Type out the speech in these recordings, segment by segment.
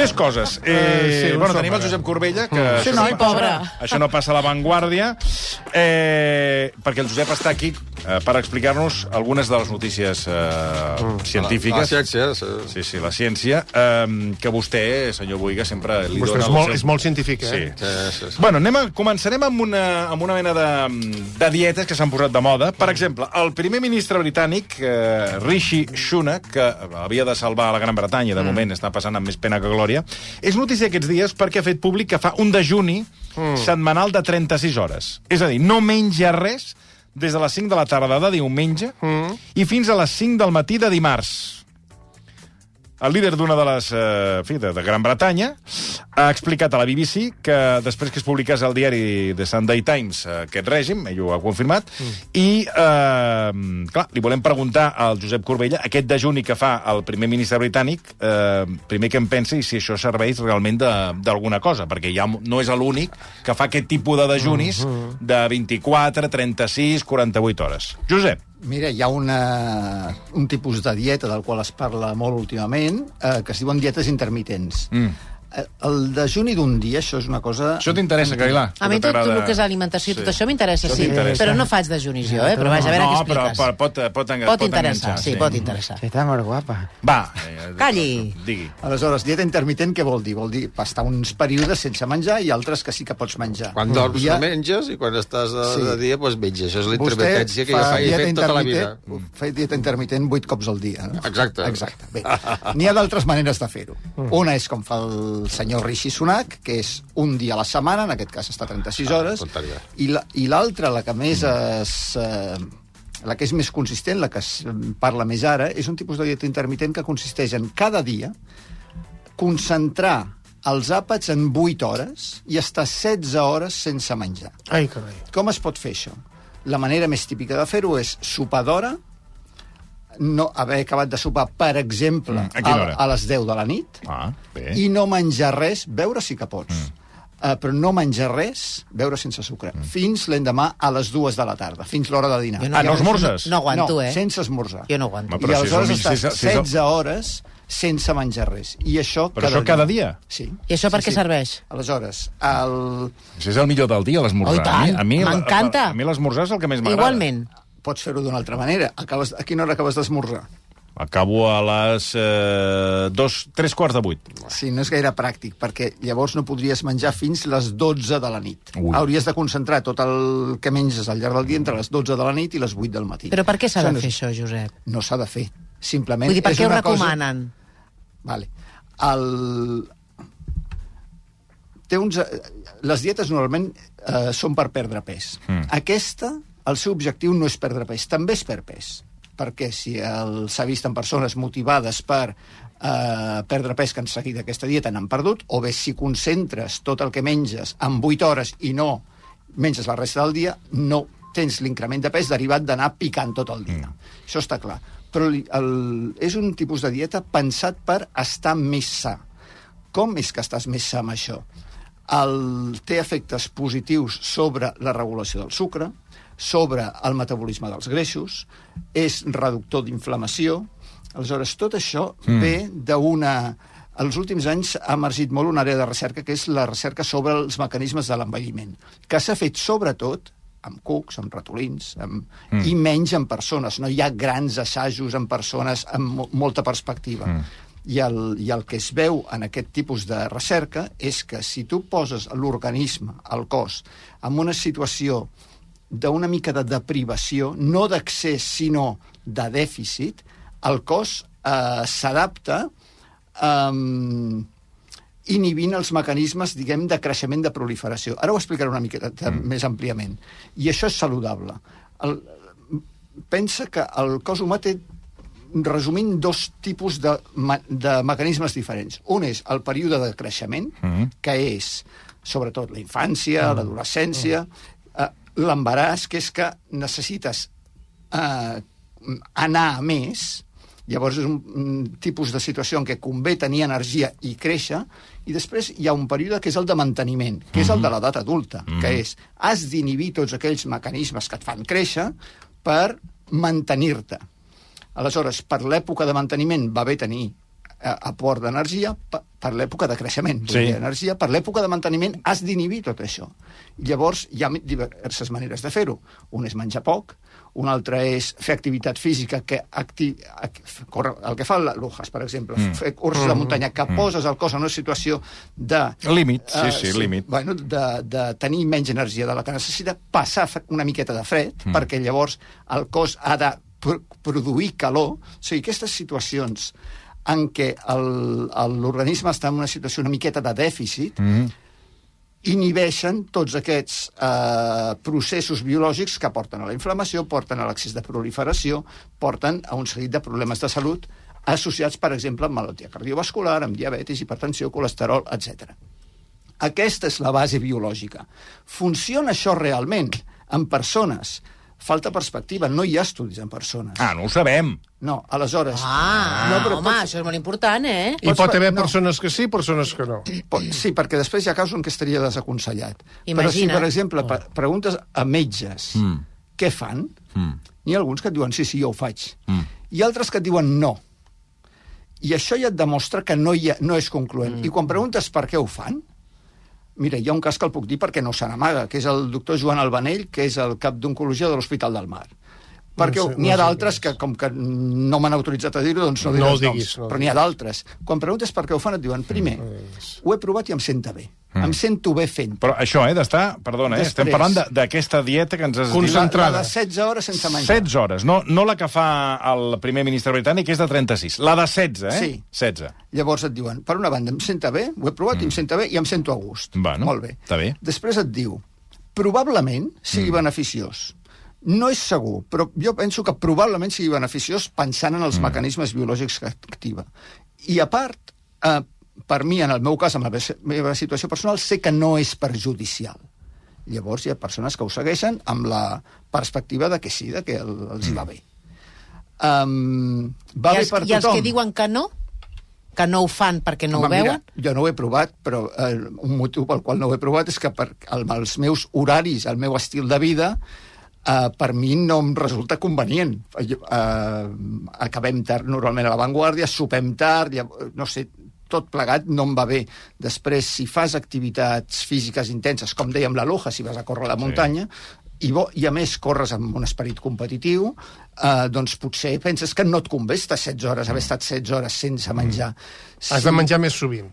Més coses. Eh, Eh, sí, bueno, tenim el. Josep Corbella, que... Sí, això noi, no passa- pobre. Això no passa a l'avantguàrdia, eh, perquè el Josep està aquí eh, per explicar-nos algunes de les notícies eh, La científiques. ciència, sí. Sí, sí, la ciència, eh, que vostè, senyor Boiga, sempre li Vostè dona... és molt, seu- és molt científic, eh? Sí. Sí, sí, sí. Bueno, anem a, començarem amb una, amb una mena de, de dietes que s'han posat de moda. Per exemple, el primer ministre britànic, eh, Rishi Sunak, que havia de salvar la Gran Bretanya, de moment està passant amb més pena que glòria, és notícia aquests dies perquè ha fet públic que fa un dejuni setmanal de 36 hores. És a dir, no menja res des de les 5 de la tarda de diumenge i fins a les 5 del matí de dimarts. El líder d'una de les... Eh, fi, de, de Gran Bretanya ha explicat a la BBC que després que es publicés al diari The Sunday Times eh, aquest règim, ell ho ha confirmat, mm. i, eh, clar, li volem preguntar al Josep Corbella aquest dejuni que fa el primer ministre britànic, eh, primer que em pensi si això serveix realment de- d'alguna cosa, perquè ja no és l'únic que fa aquest tipus de dejunis de 24, 36, 48 hores. Josep. Mira, hi ha una, un tipus de dieta del qual es parla molt últimament, eh, que es diuen dietes intermitents. Mm. Eh, El dejuni d'un dia, això és una cosa... Això t'interessa, Cailà? A mi tot, tot el que és alimentació i tot Sí. això m'interessa, sí. Però no faig dejunis jo, eh? Però vaja, a veure no, què expliques. però pot, pot, enga- Pot interessar, enganxar, sí, pot interessar. Está muy guapa. Va. Eh, Calli. Digui. Aleshores, dieta intermitent què vol dir? Vol dir estar uns períodes sense menjar i altres que sí que pots menjar. Quan dorms no menges i quan estàs de, Sí. de dia doncs menges. Això és la Vostè intermitència que jo fa he fet tota la vida. intermitent- Fa dieta intermitent vuit cops al dia. No? Exacte. Exacte. Bé, n'hi ha d'altres maneres de fer-ho. Una és com fa el senyor Rishi Sunak, que és un dia a la setmana, en aquest cas està 36 hores, tonteria. i la- i l'altra, la que més es... Eh, la que és més consistent, la que es parla més ara, és un tipus de dieta intermitent que consisteix en cada dia concentrar els àpats en 8 hores i estar 16 hores sense menjar. Ai, carai. Com es pot fer això? La manera més típica de fer-ho és sopar d'hora, no haver acabat de sopar, per exemple, Mm, a a, a les 10 de la nit, Ah, bé. i no menjar res, beure sí que pots, mm. uh, però no menjar res, beure sense sucre, mm. fins l'endemà a les 2 de la tarda, fins l'hora de dinar. Jo Ah, no esmorzes? No aguanto, no, eh? sense esmorzar. Jo no aguanto. Però I si aleshores mig- si estàs és- si és el- 16 hores sense menjar res. I això Però això cada dia? Sí. I això per què serveix? Aleshores, el... Si és el millor del dia, l'esmorzar. Oh. A mi- a mi- M'encanta. A mi l'esmorzar és el que més m'agrada. Igualment. Pots fer-ho d'una altra manera. Acabes, a quina hora acabes d'esmorzar? Acabo a les eh, dos, tres quarts de vuit. Sí, no és gaire pràctic, perquè llavors no podries menjar fins les 12 de la nit. Ui. Hauries de concentrar tot el que menges al llarg del dia entre les 12 de la nit i les 8 del matí. Però per què s'ha de no fer això, Josep? No s'ha de fer. Simplement Vull dir, per és què ho una cosa- recomanen? Vale. El... Té uns... eh, Les dietes normalment eh, són per perdre pes. Mm. Aquesta, el seu objectiu no és perdre pes, també és perdre pes. Perquè si s'ha vist en persones motivades per eh, perdre pes que han seguit aquesta dieta n'han perdut, o bé si concentres tot el que menges en 8 hores i no menges la resta del dia, no tens l'increment de pes derivat d'anar picant tot el dia. Mm. Això està clar. Però el, és un tipus de dieta pensat per estar més sa. Com és que estàs més sa amb això? El, té efectes positius sobre la regulació del sucre, sobre el metabolisme dels greixos, és reductor d'inflamació. Aleshores, tot això mm. ve d'una... Els últims anys ha emergit molt una àrea de recerca, que és la recerca sobre els mecanismes de l'envelliment, que s'ha fet sobretot amb cucs, amb ratolins, amb... Mm. i menys en persones. No hi ha grans assajos en persones amb mo molta perspectiva. Mm. I el, I el que es veu en aquest tipus de recerca és que si tu poses l'organisme, el cos, en una situació d'una mica de deprivació, no d'accés, sinó de dèficit, el cos eh, s'adapta eh, inhibint els mecanismes, diguem, de creixement de proliferació. Ara ho explicaré una miqueta mm. més àmpliament. I això és saludable. El, pensa que el cos humà té resumint dos tipus de, de mecanismes diferents. Un és el període de creixement, Mhm. que és sobretot la infància, l'adolescència, eh, l'embaràs, que és que necessites eh, anar a més, llavors és un, un tipus de situació en què convé tenir energia i créixer, i després hi ha un període que és el de manteniment, que és el de l'edat adulta, que és has d'inhibir tots aquells mecanismes que et fan créixer per mantenir-te. Aleshores, per l'època de manteniment va bé tenir eh, aport d'energia per, per l'època de creixement. Sí. energia, per l'època de manteniment has d'inhibir tot això. Llavors, hi ha diverses maneres de fer-ho. Un és menjar poc, un altre és fer activitat física que acti... ac- córrer, el que fa Lujas, per exemple, mm. fer curses de muntanya, que poses el cos en una situació de... Límit, sí, eh, sí, límit. Bueno, de, de tenir menys energia de la que necessita, passar una miqueta de fred, mm. perquè llavors el cos ha de pr produir calor. O sigui, aquestes situacions en què l'organisme està en una situació una miqueta de dèficit, Mm. inhibeixen tots aquests eh, processos biològics que porten a la inflamació, porten a l'accés de proliferació, porten a un seguit de problemes de salut associats, per exemple, amb malaltia cardiovascular, amb diabetis, hipertensió, colesterol, etc. Aquesta és la base biològica. Funciona això realment en persones? Falta perspectiva, no hi ha estudis en persones. Ah, no ho sabem. No, aleshores... Ah, no, no, però home, pots- això és molt important, eh? I pot haver no. persones que sí, persones que no. Pot- Sí, perquè després hi ha casos en què estaria desaconsellat. Però si, per exemple, pe- preguntes a metges Mm. què fan, Mm. n'hi ha alguns que et diuen sí, sí, jo ho faig. Mm. I altres que et diuen no. I això ja et demostra que no, hi ha, no és concloent. Mm. I quan preguntes per què ho fan, mira, hi ha un cas que el puc dir perquè no se n'amaga, que és el doctor Joan Albanell, que és el cap d'oncologia de l'Hospital del Mar. Perquè No sé- n'hi no ha sé d'altres que, com que no m'han autoritzat a dir-ho, doncs no No diré els diguis, noms. no però n'hi ha d'altres. Quan preguntes per què ho fan, et diuen, primer, ho he provat i em sento bé. Mm. Em sento bé fent. Però això, eh, d'estar... Perdona, eh, estem parlant de- d'aquesta dieta que ens has dit. Concentrada. La, la de 16 hores sense menjar. 16 hores, no, no la que fa el primer ministre britànic, que és de 36. La de 16, eh? Sí. 16. Llavors et diuen, per una banda, em senta bé, ho he provat mm. i em senta bé i em sento a gust. Bueno, Molt bé. està bé. Després et diu, probablement sigui mm. beneficiós. No és segur, però jo penso que probablement sigui beneficiós pensant en els mm. mecanismes biològics que activa. I a part, eh, per mi, en el meu cas, amb la meva situació personal, sé que no és perjudicial. Llavors hi ha persones que ho segueixen amb la perspectiva de que sí, de que el, els hi va bé. Um, va I bé els, per I els tothom. que diuen que no? Que no ho fan perquè no Home, ho veuen? Mira, jo no ho he provat, però eh, un motiu pel qual no ho he provat és que per el, els meus horaris, el meu estil de vida, eh, per mi no em resulta convenient. Eh, acabem tard normalment a l'avantguàrdia, sopem tard, ja, no sé, tot plegat no em va bé. Després, si fas activitats físiques intenses, com dèiem la Loja, si vas a córrer a la muntanya, i, bo, i a més corres amb un esperit competitiu, eh, doncs potser penses que no et convé estar 16 hores, haver estat 16 hores sense menjar. Has de menjar més sovint.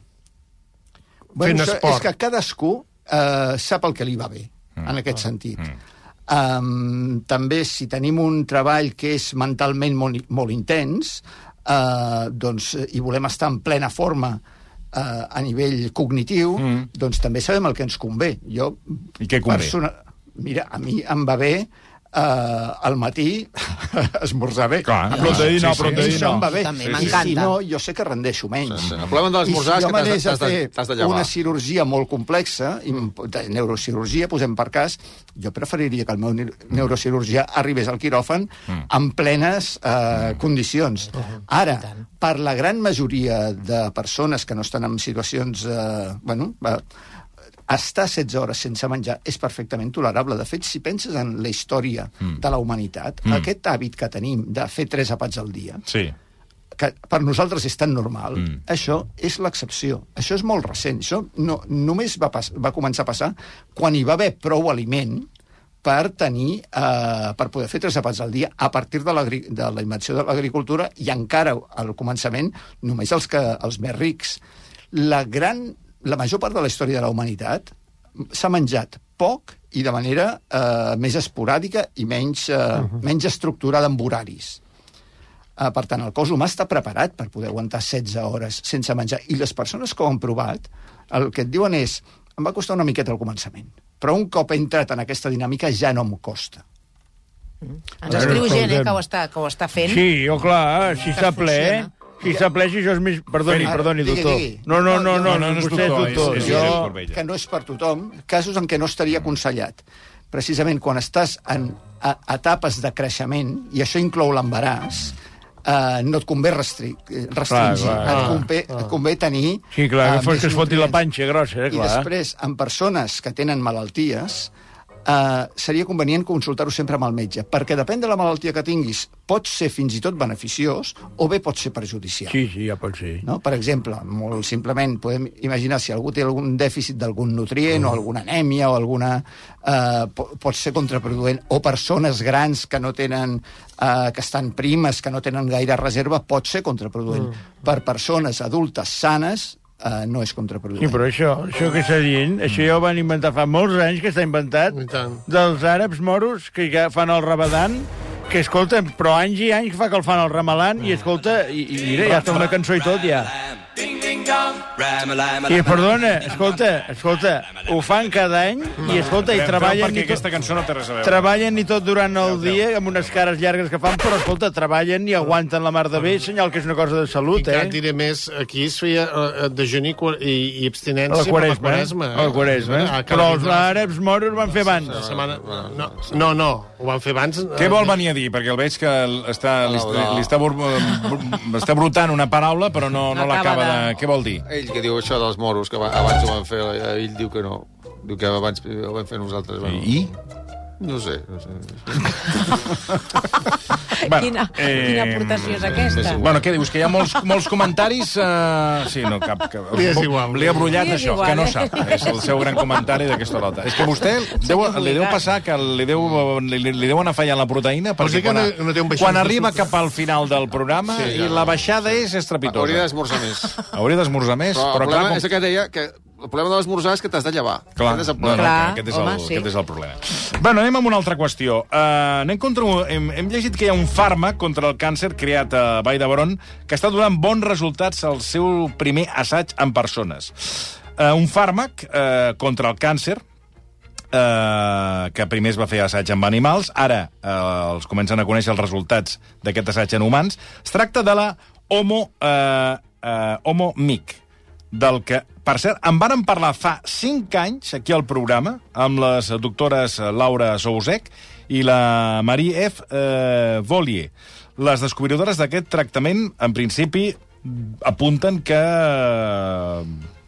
Bueno, fent esport. És que cadascú eh, sap el que li va bé, mm. en aquest sentit. Mm. Um, també, si tenim un treball que és mentalment molt, molt intens, eh, doncs, i volem estar en plena forma eh, a nivell cognitiu, mm. doncs també sabem el que ens convé. Jo, I què convé? Mira, a mi em va bé eh, al matí esmorzar bé. Clar, A mi proteïna, això- proteïna. Això em va bé. També, I m'encanta. Si no, jo sé que rendeixo menys. Sí, sí. El problema de l'esmorzar I és si que t'has de- de- de llevar. una cirurgia molt complexa, de neurocirurgia, posem per cas, jo preferiria que el meu neu- neurocirurgià arribés al quiròfan en plenes eh, condicions. Ara, per la gran majoria de persones que no estan en situacions... Eh, bueno, estar 16 hores sense menjar és perfectament tolerable. De fet, si penses en la història mm. de la humanitat, mm. aquest hàbit que tenim de fer tres àpats al dia, Sí. que per nosaltres és tan normal, Mm. això és l'excepció. Això és molt recent. Això no, només va, pas, va començar a passar quan hi va haver prou aliment per tenir, eh, per poder fer tres àpats al dia a partir de, de la invenció de l'agricultura i encara al començament només els, que, els més rics. La, gran, la major part de la història de la humanitat s'ha menjat poc i de manera eh, més esporàdica i menys, eh, uh -huh. menys estructurada amb horaris. Uh, per tant, el cos humà està preparat per poder aguantar 16 hores sense menjar. I les persones que ho han provat, el que et diuen és em va costar una miqueta al començament, però un cop he entrat en aquesta dinàmica ja no em costa. Ens escriu gent eh, que, ho està, que ho està fent. Sí, oh, clar, si s'ha ple, funciona. Ple, si això és més... Perdoni, Ara, perdoni, digui, doctor. digui. No, no, no, No, no, no, no és Jo... Josep Corbella. que no és per tothom, casos en què no estaria aconsellat. Precisament quan estàs en a, etapes de creixement, i això inclou l'embaràs, eh, no et convé restri restringir. Clar, clar, et, convé, et convé tenir... Sí, clar, eh, que fos que es foti la panxa grossa, eh, I clar. després, en persones que tenen malalties, eh, seria convenient consultar-ho sempre amb el metge, perquè depèn de la malaltia que tinguis, pot ser fins i tot beneficiós o bé pot ser perjudicial. Sí, sí, ja pot ser. No? Per exemple, molt simplement, podem imaginar si algú té algun dèficit d'algun nutrient mm. o alguna anèmia o alguna... Eh, po- pot ser contraproduent. O persones grans que no tenen... Eh, que estan primes, que no tenen gaire reserva, pot ser contraproduent. Mm. Per persones adultes sanes, eh, no és contraproduent. Sí, però això, això que està dient, això ja ho van inventar fa molts anys, que està inventat, dels àrabs moros que ja fan el rabadan, que escolta, però anys i anys fa que el fan el ramalan, i escolta, i, i mira, ja està una cançó i tot, ja. I perdona, escolta, escolta, ho fan cada any, i escolta, i treballen perquè i tot, aquesta cançó no té res a veure. treballen i tot durant el dia, amb unes cares llargues que fan, però escolta, treballen i aguanten la mar de bé, senyal que és una cosa de I salut, que et eh? diré més, aquí es feia eh, dejuni qua- i, i abstinència La per quaresma, la quaresma. eh? La quaresma. Ah, Però els àrabs moros van fer abans. La setmana... No, no, no, ho van fer abans. eh, Què vol venir a dir? Perquè el veig que està, li, No, li, no. li està, bur, bur, està brotant una paraula, però no, no l'acaba acaba de... de- Què vol dir? Ell que diu això dels moros, que va- abans ho van fer, eh, ell diu que no. Diu que abans ho vam fer nosaltres. Bueno, I? No sé, no sé. Bueno, quina, eh, quina aportació és aquesta? Bueno, què dius? Que hi ha molts, molts comentaris... Uh... Sí, no, cap... Que... Li és igual. Li ha brullat això, igual, que no eh? sap. És el seu gran comentari d'aquesta hora. És que vostè deu, li deu passar que li deu, li, li deuen afallar la proteïna perquè quan, no- no té un quan arriba cap al final del programa Sí, i ja. la baixada és estrepitosa. Hauria d'esmorzar més. Hauria d'esmorzar més, Però, però, clar, com... és que deia que el problema de l'esmorzar és que t'has de llevar. Clar, Aquest és el no, no, problema. Clar, aquest, és home, el, sí. aquest és el problema. Bueno, anem amb una altra qüestió. Uh, anem contra, hem, hem llegit que hi ha un fàrmac contra el càncer creat a Vall d'Hebron que està donant bons resultats al seu primer assaig en persones. Uh, un fàrmac uh, contra el càncer eh, que primer es va fer assaig amb animals, ara eh, els comencen a conèixer els resultats d'aquest assaig en humans. Es tracta de la Homo, eh, eh, Homo Mic, del que, per cert, en varen parlar fa 5 anys aquí al programa amb les doctores Laura Sousek i la Marie F. Eh, Volier. Les descobridores d'aquest tractament, en principi, apunten que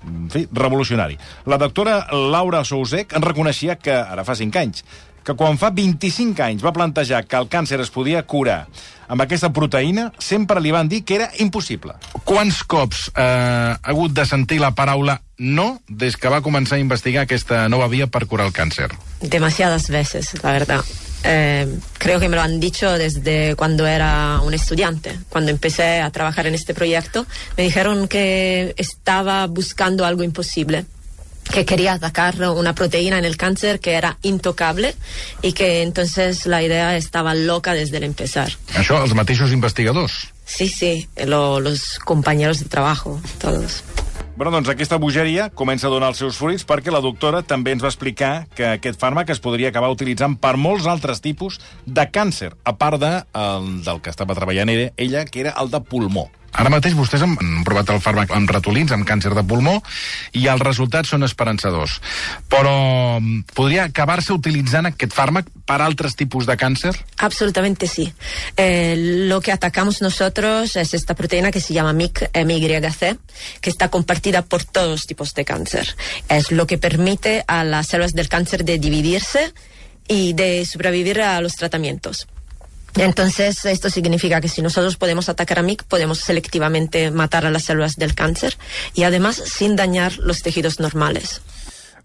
en fi, revolucionari. La doctora Laura Sousek en reconeixia que, ara fa 5 anys, que quan fa 25 anys va plantejar que el càncer es podia curar amb aquesta proteïna, sempre li van dir que era impossible. Quants cops eh, ha hagut de sentir la paraula no des que va començar a investigar aquesta nova via per curar el càncer? Demasiadas veces, la verdad. Eh, creo que me lo han dicho desde cuando era un estudiante. Cuando empecé a trabajar en este proyecto, me dijeron que estaba buscando algo imposible que quería atacar una proteína en el cáncer que era intocable y que entonces la idea estaba loca desde el empezar. Això, els mateixos investigadors. Sí, sí, lo- los compañeros de trabajo, todos. Bueno, doncs aquesta bogeria comença a donar els seus fruits perquè la doctora també ens va explicar que aquest fàrmac es podria acabar utilitzant per molts altres tipus de càncer, a part de, el, del que estava treballant ella, ella, que era el de pulmó. Ara mateix vostès han provat el fàrmac amb ratolins, amb càncer de pulmó, i els resultats són esperançadors. Però mm, podria acabar-se utilitzant aquest fàrmac per altres tipus de càncer? Absolutamente sí. Eh, lo que atacamos nosotros es esta proteína que se llama MIC, MYC, que está compartida por todos tipos de cáncer. Es lo que permite a las células del cáncer de dividirse y de sobrevivir a los tratamientos. Entonces, esto significa que si nosotros podemos atacar a MIC, podemos selectivamente matar a las células del cáncer y además sin dañar los tejidos normales.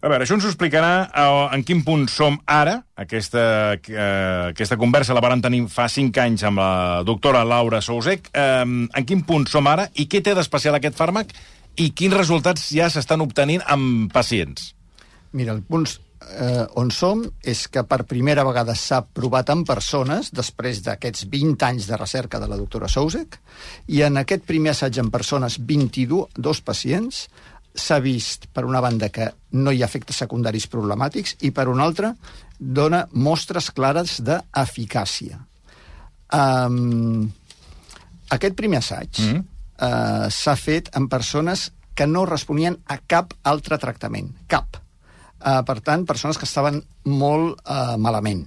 A veure, això ens ho explicarà eh, en quin punt som ara. Aquesta, eh, aquesta conversa la varen tenir fa 5 anys amb la doctora Laura Sousek. Eh, en quin punt som ara i què té d'especial aquest fàrmac i quins resultats ja s'estan obtenint amb pacients? Mira, el punt eh, on som és que per primera vegada s'ha provat en persones després d'aquests 20 anys de recerca de la doctora Sousek i en aquest primer assaig en persones 22 dos pacients s'ha vist, per una banda, que no hi ha efectes secundaris problemàtics i, per una altra, dona mostres clares d'eficàcia. Um, aquest primer assaig mm -hmm. uh, s'ha fet en persones que no responien a cap altre tractament. Cap. Uh, per tant, persones que estaven molt uh, malament.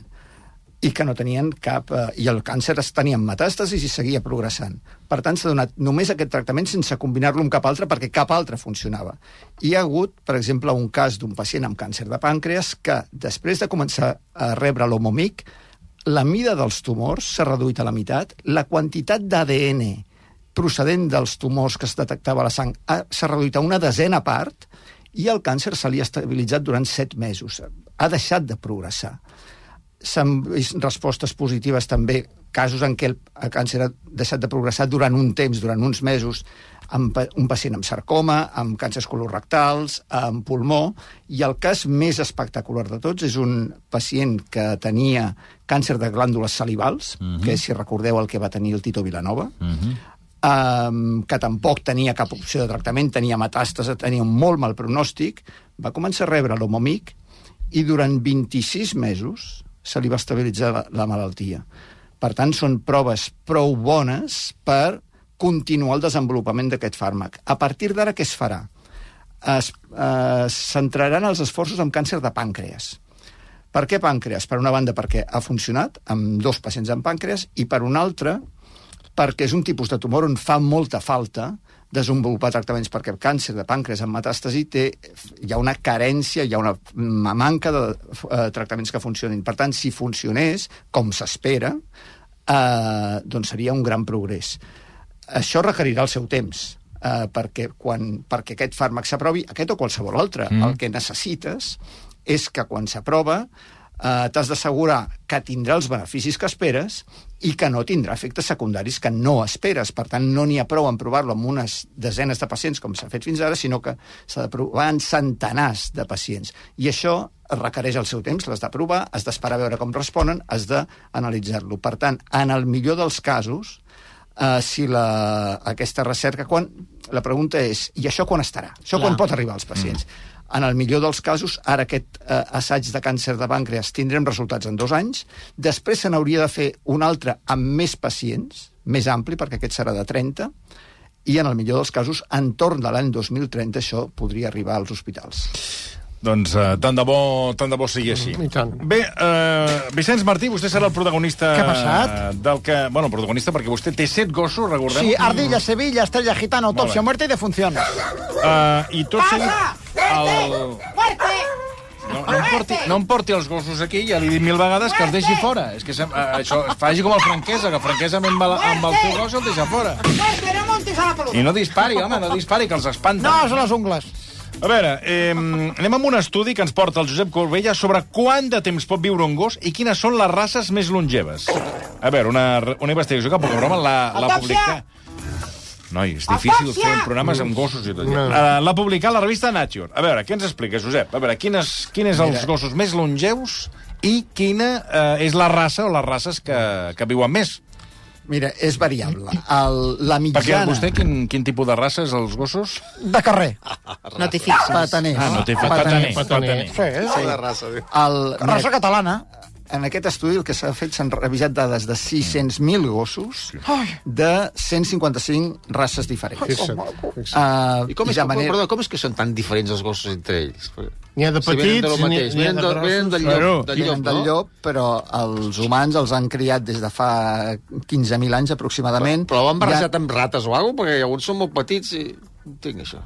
i que no tenien cap... Eh, I el càncer es tenien metàstasis i seguia progressant. Per tant, s'ha donat només aquest tractament sense combinar-lo amb cap altre, perquè cap altre funcionava. Hi ha hagut, per exemple, un cas d'un pacient amb càncer de pàncreas que, després de començar a rebre l'homomic, la mida dels tumors s'ha reduït a la meitat, la quantitat d'ADN procedent dels tumors que es detectava a la sang ha- s'ha reduït a una desena part i el càncer se li ha estabilitzat durant set mesos. Ha deixat de progressar. S'han vist respostes positives també, casos en què el, càncer ha deixat de progressar durant un temps, durant uns mesos, amb un pacient amb sarcoma, amb càncers colorectals, amb pulmó, i el cas més espectacular de tots és un pacient que tenia càncer de glàndules salivals, que és, si recordeu, el que va tenir el Tito Vilanova, um, que tampoc tenia cap opció de tractament, tenia metàstase, tenia un molt mal pronòstic, va començar a rebre l'homomic i durant 26 mesos se li va estabilitzar la, la malaltia. Per tant, són proves prou bones per continuar el desenvolupament d'aquest fàrmac. A partir d'ara, què es farà? Es eh, centraran els esforços en càncer de pàncreas. Per què pàncreas? Per una banda, perquè ha funcionat amb dos pacients amb pàncreas, i per una altra, perquè és un tipus de tumor on fa molta falta desenvolupar tractaments, perquè el càncer de pàncreas amb metàstasi té, hi ha una carència, hi ha una, una manca de eh, tractaments que funcionin. Per tant, si funcionés, com s'espera, eh, doncs seria un gran progrés. Això requerirà el seu temps, eh, perquè, quan, perquè aquest fàrmac s'aprovi, aquest o qualsevol altre, mm. el que necessites és que quan s'aprova eh, t'has d'assegurar que tindrà els beneficis que esperes i que no tindrà efectes secundaris que no esperes. Per tant, no n'hi ha prou en provar-lo amb unes desenes de pacients, com s'ha fet fins ara, sinó que s'ha de provar en centenars de pacients. I això requereix el seu temps, l'has de provar, has d'esperar a veure com responen, has d'analitzar-lo. Per tant, en el millor dels casos, eh, si la, aquesta recerca... Quan, la pregunta és, i això quan estarà? Això quan pot arribar als pacients? Mm. En el millor dels casos, ara aquest eh, assaig de càncer de pàncreas tindrem resultats en dos anys, després se n'hauria de fer un altre amb més pacients, més ampli, perquè aquest serà de 30, i en el millor dels casos, entorn de l'any 2030, això podria arribar als hospitals. Doncs uh, tant, de bo, tant de bo sigui així. I tant. Bé, uh, Vicenç Martí, vostè serà el protagonista... Què ha passat? eh, Del que, bueno, protagonista perquè vostè té set gossos, recordem. Sí, Ardilla, Sevilla, Estrella Gitana, Autopsia, bé. Muerte y Defunción. Uh, I tot seguit... El... No, no, em porti, no em porti els gossos aquí, ja li he dit mil vegades que els deixi fora. És que sem- eh, això, faci com el franquesa, que franquesa amb, el, amb el seu gos el deixa fora. I no dispari, home, no dispari, que els espanta. No, son las ungles. A veure, eh, anem amb un estudi que ens porta el Josep Corbella sobre quant de temps pot viure un gos i quines són les races més longeves. A veure, una, una investigació que, poca broma, la, la publica... Noi, és difícil fer programes amb gossos i tot. No. Uh, L'ha publicat la revista Nature. A veure, què ens explica, Josep? A veure, quines, quines els Mira. gossos més longeus i quina uh, és la raça o les races que, que viuen més? Mira, és variable. El, la Perquè mitjana... vostè, quin, quin tipus de raça és els gossos? De carrer. No t'hi fixis. Pataners. Ah, no té fet Pataners. pataner. Pataner. pataner. Sí, La raça, diu. El, Raça catalana. en aquest estudi el que s'ha fet s'han revisat dades de 600.000 gossos de 155 races diferents. Fixa't, fixa't. Uh, I com és, de que, manera... perdó, com és que són tan diferents els gossos entre ells? N'hi ha de Si de petits, n'hi mateix, ha venen, de de, venen del llop, Claro. del llop, del llop, però els humans els han criat des de fa 15.000 anys aproximadament. Però ho han barrejat Ja, amb rates o alguna? Perquè alguns són molt petits i... Entenc això.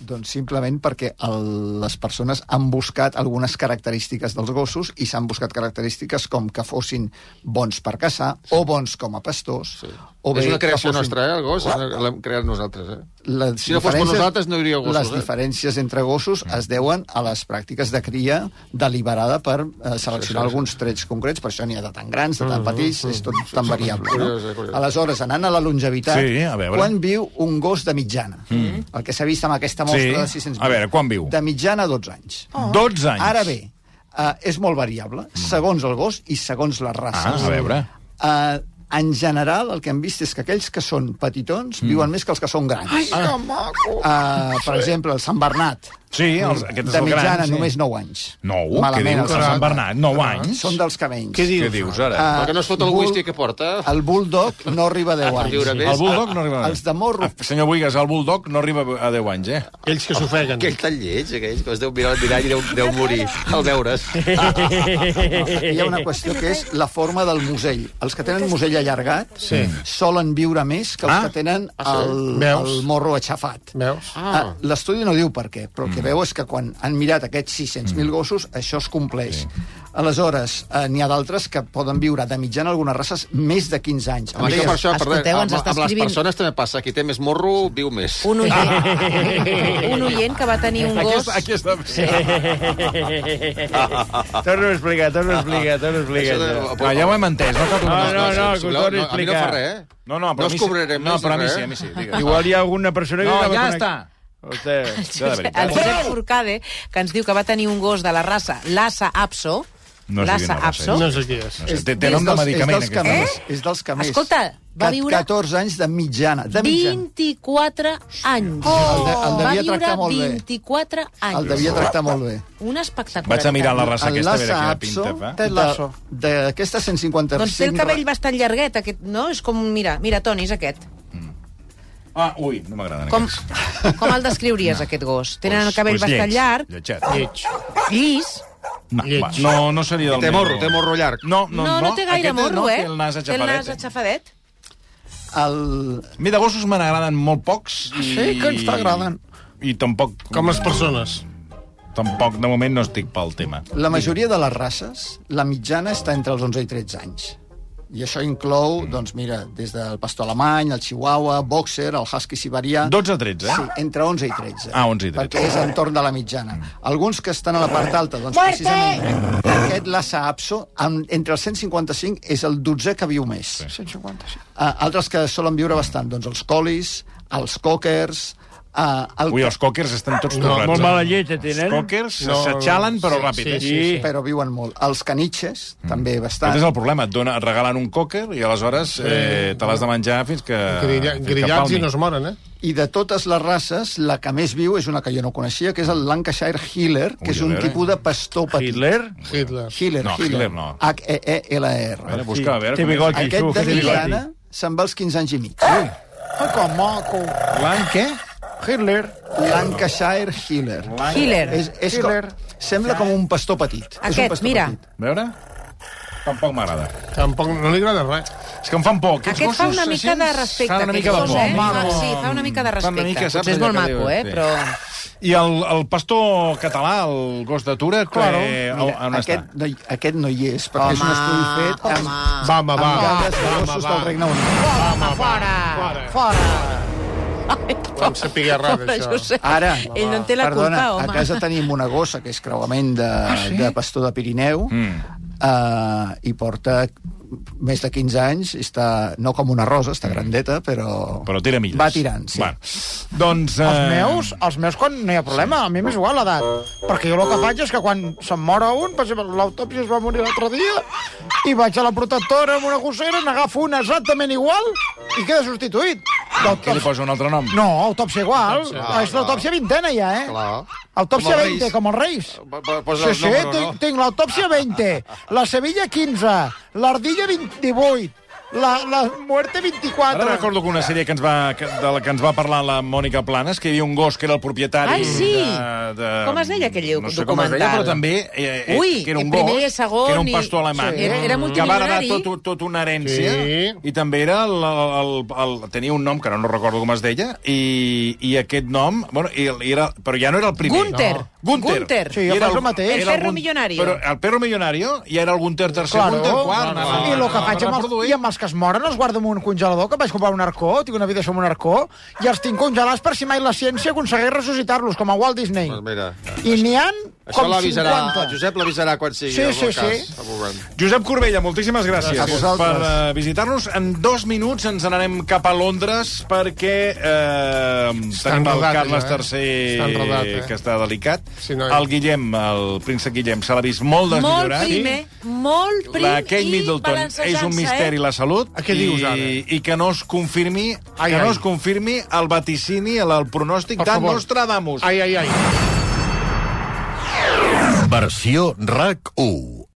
doncs simplement perquè el, les persones han buscat algunes característiques dels gossos i s'han buscat característiques com que fossin bons per caçar o bons com a pastors. Sí. O bé és una creació fossin- nostra, eh, el gos? L'hem creat nosaltres, eh? Les Si no fos per diferències- nosaltres, no hi hauria gossos, Les eh? diferències entre gossos es deuen a les pràctiques de cria deliberada per eh, seleccionar Sí, sí, sí. alguns trets concrets, per això n'hi ha de tan grans, de tan petits, és tot tan variable. Curiós, eh, No? curiós. Aleshores, anant a la longevitat, Sí, a veure. quan viu un gos de mitjana? El que s'ha vist amb aquesta mostra Sí. de 600 A veure, quan viu? De mitjana, 12 anys. 12 anys. Ara bé, uh, és molt variable, segons el gos i segons les races. Ah, a veure. Uh, en general, el que hem vist és que aquells que són petitons mm. viuen més que els que són grans. Ai, que maco! Uh, per exemple, el Sant Bernat Sí, els, aquests De els mitjana, grans, sí. només 9 anys. Nou? Què Malament, dius? els El Sant Bernat, 9 anys? Són dels camells. Què dius? Què dius, ara? Ah, Perquè no es fot el bull- whisky que porta. El bulldog no arriba a 10 per anys. El Bulldog no arriba a... Els de morro. Ah, senyor Buigas, el Bulldog no arriba a 10 anys, eh? Ells que s'ofeguen. Aquell tan lleig, aquell que es deu mirar al mirall i deu, deu morir al veure's. Hi ha una qüestió que és la forma del musell. Els que tenen musell allargat Sí. solen viure més que els Ah. que tenen el, Veus? el morro aixafat. Veus? Ah. L'estudi no diu per què, però el Mm. Que veu és que quan han mirat aquests 600.000 gossos, això es compleix. Aleshores, eh, n'hi ha d'altres que poden viure de mitjana algunes races més de 15 anys. Amb això, per això, Escolteu, perdó, ens amb, amb les persones també passa. Qui té més morro, viu més. Un oient, un oient que va tenir un Aquí gos... està, aquí està. Sí. Torno a explicar, torno a explicar, torno a explicar. No, ja ho hem entès. No, cal No, tornar. no, no, que ho sisplau, torni a no, a mi no explicar. fa res, eh? no, no, però No a mi sí- cobrarem No, més, però a mi sí, a mi sí. Digues. Igual hi ha alguna persona que... No, ja està. El Josep, el Josep Forcade, que ens diu que va tenir un gos de la raça Lhasa Apso. No sé raça Apso. No sé qui és. No sé, té, té nom de medicament, és dels aquest. camells, Eh? és dels camells. Escolta, va viure 14 anys de mitjana. De mitjana. 24 anys. El de- el devia tractar molt bé. 24 anys. El devia tractar molt bé. Un espectacular. Vaig a mirar la raça aquesta, a veure quina Apso, pinta fa. D'aquestes 155... Doncs té el cabell bastant llarguet, aquest, no? És com, mira, mira, Toni, és aquest. Ah, ui, no m'agraden Com, aquests. com el descriuries, aquest gos? Tenen el cabell Pues bastant lleig, llarg, Lletget. Lleig. llis, No, Lleig. va, no, no seria del Té meu morro, gust. té morro llarg. No, no, no, no, té gaire aquest morro, no, eh? Té el nas Té el nas aixafadet. aixafadet. El... A mi de gossos me n'agraden molt pocs. I... Sí, que ens t'agraden. I tampoc... Com les persones. Tampoc, de moment, no estic pel tema. La majoria de les races, la mitjana està entre els 11 i 13 anys. I això inclou, doncs mira, des del pastor alemany, el chihuahua, boxer, el husky siberià... 12 a 13, eh? Sí, entre 11 i 13. Ah, 11 i 13. Perquè és entorn de la mitjana. Alguns que estan a la part alta, doncs precisament aquest Lhasa Apso, amb, entre els 155, és el 12 que viu més. 155. Uh, altres que solen viure bastant, doncs els colis, els cockers... Uh, el, Ui, els cockers estan tots No, torrats. Molt eh? mala llet, Els tenen. cockers No, s'atxalen, però sí, ràpid, sí, eh? sí. però viuen molt. Els caniches, també bastant. Aquest és el problema, et, dona, et regalen un cocker i aleshores eh, te l'has de menjar fins que... Grilla, fins que grillats palmi. i no es moren, eh? I de totes les races, la que més viu és una que jo no coneixia, que és el Lancashire Heeler, que Ui, és un veure. tipus de pastor petit. Hitler? Hitler. Heeler, No, Heeler. Heeler no. E A veure, H-E-E-L-R. busca, a veure... Té bigoti, Aquest de que mitjana se'n va als 15 anys i mig. Ai, que maco. Blanc, què? Hitler. Lancashire Heeler. Healer. És, és Heeler. com, sembla com un pastor petit. és un Aquest, pastor mira. Petit. A veure... Tampoc m'agrada. Tampoc no li agrada res. És que em fan por. Aquests Aquest fa una mica de respecte. Fan una aquest mica de por. eh? Fa, sí, fa una mica de Fa una respecte. mica, saps, Potser és molt que maco, eh? Però... I el, el pastor català, el gos de Tura, que, Claro. on, Mira, on està? aquest, no, hi- aquest no hi és, perquè és un Home, estudi fet amb, home. Va, home, va. amb dades de Va, home, gossos va. del Regne Unit. Home, Fora! Fora! Fora! Vam saber Pobre això. Josep. Ara, Ell no en té la perdona, culpa, home. a casa tenim una gossa que és creuament de, de pastor de Pirineu Mm. uh, i porta més de 15 anys, està no com una rosa, està grandeta, però... Però tira milles. Va tirant, sí. Bueno, doncs... Els eh, meus, els meus quan no hi ha problema, a mi m'és igual l'edat. Perquè jo el que faig és que quan se'm mor un, per exemple, l'autòpsia es va morir l'altre dia, i vaig a la protectora amb una gossera, n'agafo una exactament igual i queda substituït. Què li posa un altre nom? No, autòpsia igual. Autòpsia. Ah, és l'autòpsia vintena ja, eh? Clar. Autòpsia Com els 20, Reis. com els Reis. Po- Posa Sí, sí, número, tinc, no? tinc l'autòpsia 20, la Sevilla 15, l'Ardilla 28, la, la Muerte 24. Ara recordo que una sèrie que ens va, que, de la que ens va parlar la Mònica Planes, que hi havia un gos que era el propietari... Ai, sí. De, de, Com es deia aquell no sé com es deia, documental? però també eh, eh, Ui, que era un i primer gos, i segon que era un i- pastor alemany, Sí. Era- era que va tot, tot una herència, Sí. i també era el, el, el, el, tenia un nom, que ara no recordo com es deia, i, i aquest nom, bueno, i, i era, però ja no era el primer. Gunther. No. Gunther. Gunther. Sí, I era faig el mateix. El era perro millonario. Però el perro millonario ja era el Gunther tercer, Claro, Gunther quart. claro, anava- I el que faig amb els, i amb els que es moren els guardo en un congelador, que vaig comprar un arcó, tinc una vida amb un arcó, i els tinc congelats per si mai la ciència aconsegueix ressuscitar-los, com a Walt Disney. Pues mira. I n'hi han Això l'avisarà, 50. el Josep l'avisarà quan sigui Sí, el sí, cas. sí. Josep Corbella, moltíssimes gràcies, A vosaltres. per uh, visitar-nos. En dos minuts ens n'anem cap a Londres perquè uh, tenim el enredat, Carles eh? III, Està enredat, eh? que està delicat. Sí, noi. el Guillem, el príncep Guillem, se l'ha vist molt Molt desmillorat. prim, eh? Molt prim La Kate i Middleton és un misteri eh? la salut A què i, dius, ara? i que no es confirmi Ai, que no ai. es confirmi el vaticini, el, el pronòstic Per de favor. Nostradamus. Ai, ai, ai. Versió RAC 1.